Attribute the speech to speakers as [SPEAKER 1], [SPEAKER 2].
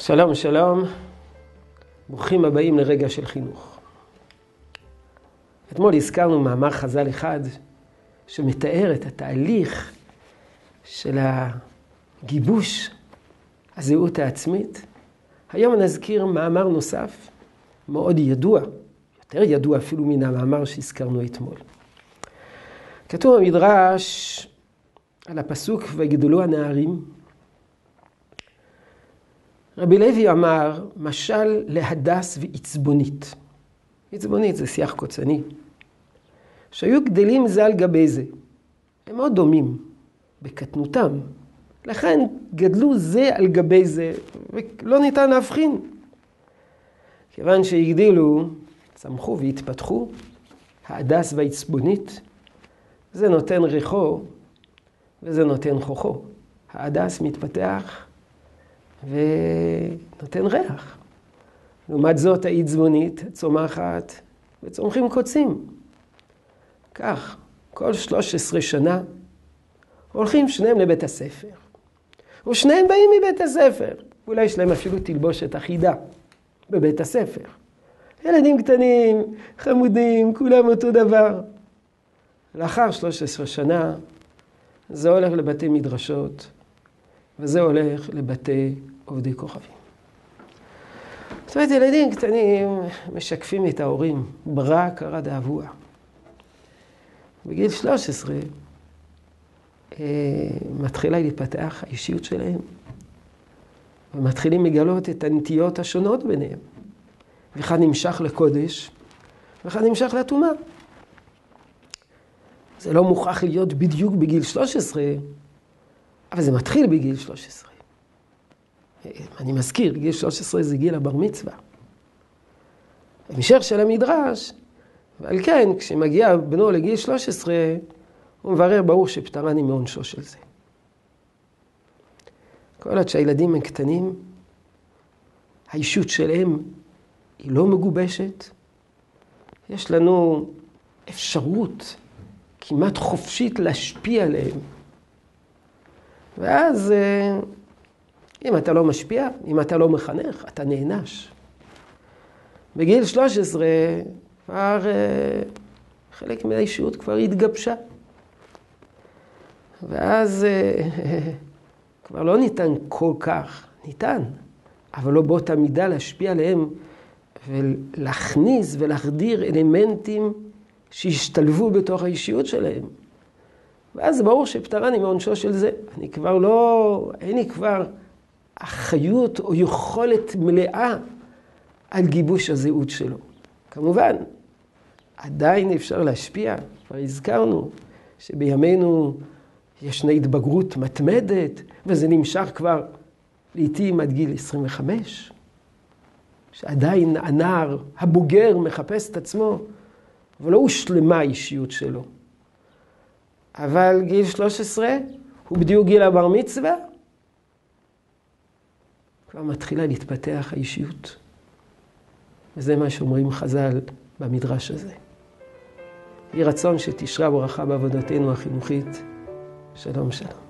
[SPEAKER 1] שלום, שלום. ברוכים הבאים לרגע של חינוך. אתמול הזכרנו מאמר חז"ל אחד שמתאר את התהליך של הגיבוש הזהות העצמית. היום נזכיר מאמר נוסף, מאוד ידוע, יותר ידוע אפילו מן המאמר שהזכרנו אתמול. כתוב במדרש על הפסוק ויגדלו הנערים. רבי לוי אמר, משל להדס ועצבונית. עצבונית זה שיח קוצני. שהיו גדלים זה על גבי זה. הם מאוד דומים בקטנותם. לכן גדלו זה על גבי זה, ולא ניתן להבחין. כיוון שהגדילו, צמחו והתפתחו, ההדס והעצבונית, זה נותן ריחו וזה נותן חוכו. ההדס מתפתח ונותן ריח. לעומת זאת העצבונית צומחת וצומחים קוצים. כך, כל 13 שנה הולכים שניהם לבית הספר. ושניהם באים מבית הספר. אולי יש להם אפילו תלבושת אחידה בבית הספר. ילדים קטנים, חמודים, כולם אותו דבר. לאחר 13 שנה זה הולך לבתי מדרשות, וזה הולך לבתי עובדי כוכבים. זאת אומרת, ילדים קטנים משקפים את ההורים, ברא קרא דאבוה. בגיל 13 אה, מתחילה להתפתח האישיות שלהם, ומתחילים לגלות את הנטיות השונות ביניהם. ואחד נמשך לקודש, ואחד נמשך לטומאה. זה לא מוכרח להיות בדיוק בגיל 13, אבל זה מתחיל בגיל 13. אני מזכיר, גיל 13 זה גיל הבר מצווה. המשך של המדרש, ועל כן, כשמגיע בנו לגיל 13, הוא מברר ברור שפטרני מעונשו של זה. כל עוד שהילדים הם קטנים, האישות שלהם היא לא מגובשת. יש לנו אפשרות כמעט חופשית להשפיע עליהם. ואז אה, אם אתה לא משפיע, אם אתה לא מחנך, אתה נענש. בגיל 13 כבר אה, חלק מהאישיות כבר התגבשה. ואז אה, כבר לא ניתן כל כך, ניתן, אבל לא באותה מידה להשפיע עליהם ולהכניס ולהחדיר אלמנטים שהשתלבו בתוך האישיות שלהם. ואז ברור שפטרני מעונשו של זה. אני כבר לא, אין לי כבר אחריות או יכולת מלאה על גיבוש הזהות שלו. כמובן, עדיין אפשר להשפיע, כבר הזכרנו שבימינו ישנה התבגרות מתמדת, וזה נמשך כבר לעתים עד גיל 25, שעדיין הנער הבוגר מחפש את עצמו, אבל לא הושלמה האישיות שלו. אבל גיל 13 הוא בדיוק גיל הבר מצווה, כבר מתחילה להתפתח האישיות. וזה מה שאומרים חז"ל במדרש הזה. יהי רצון שתשרה ברכה בעבודתנו החינוכית. שלום שלום.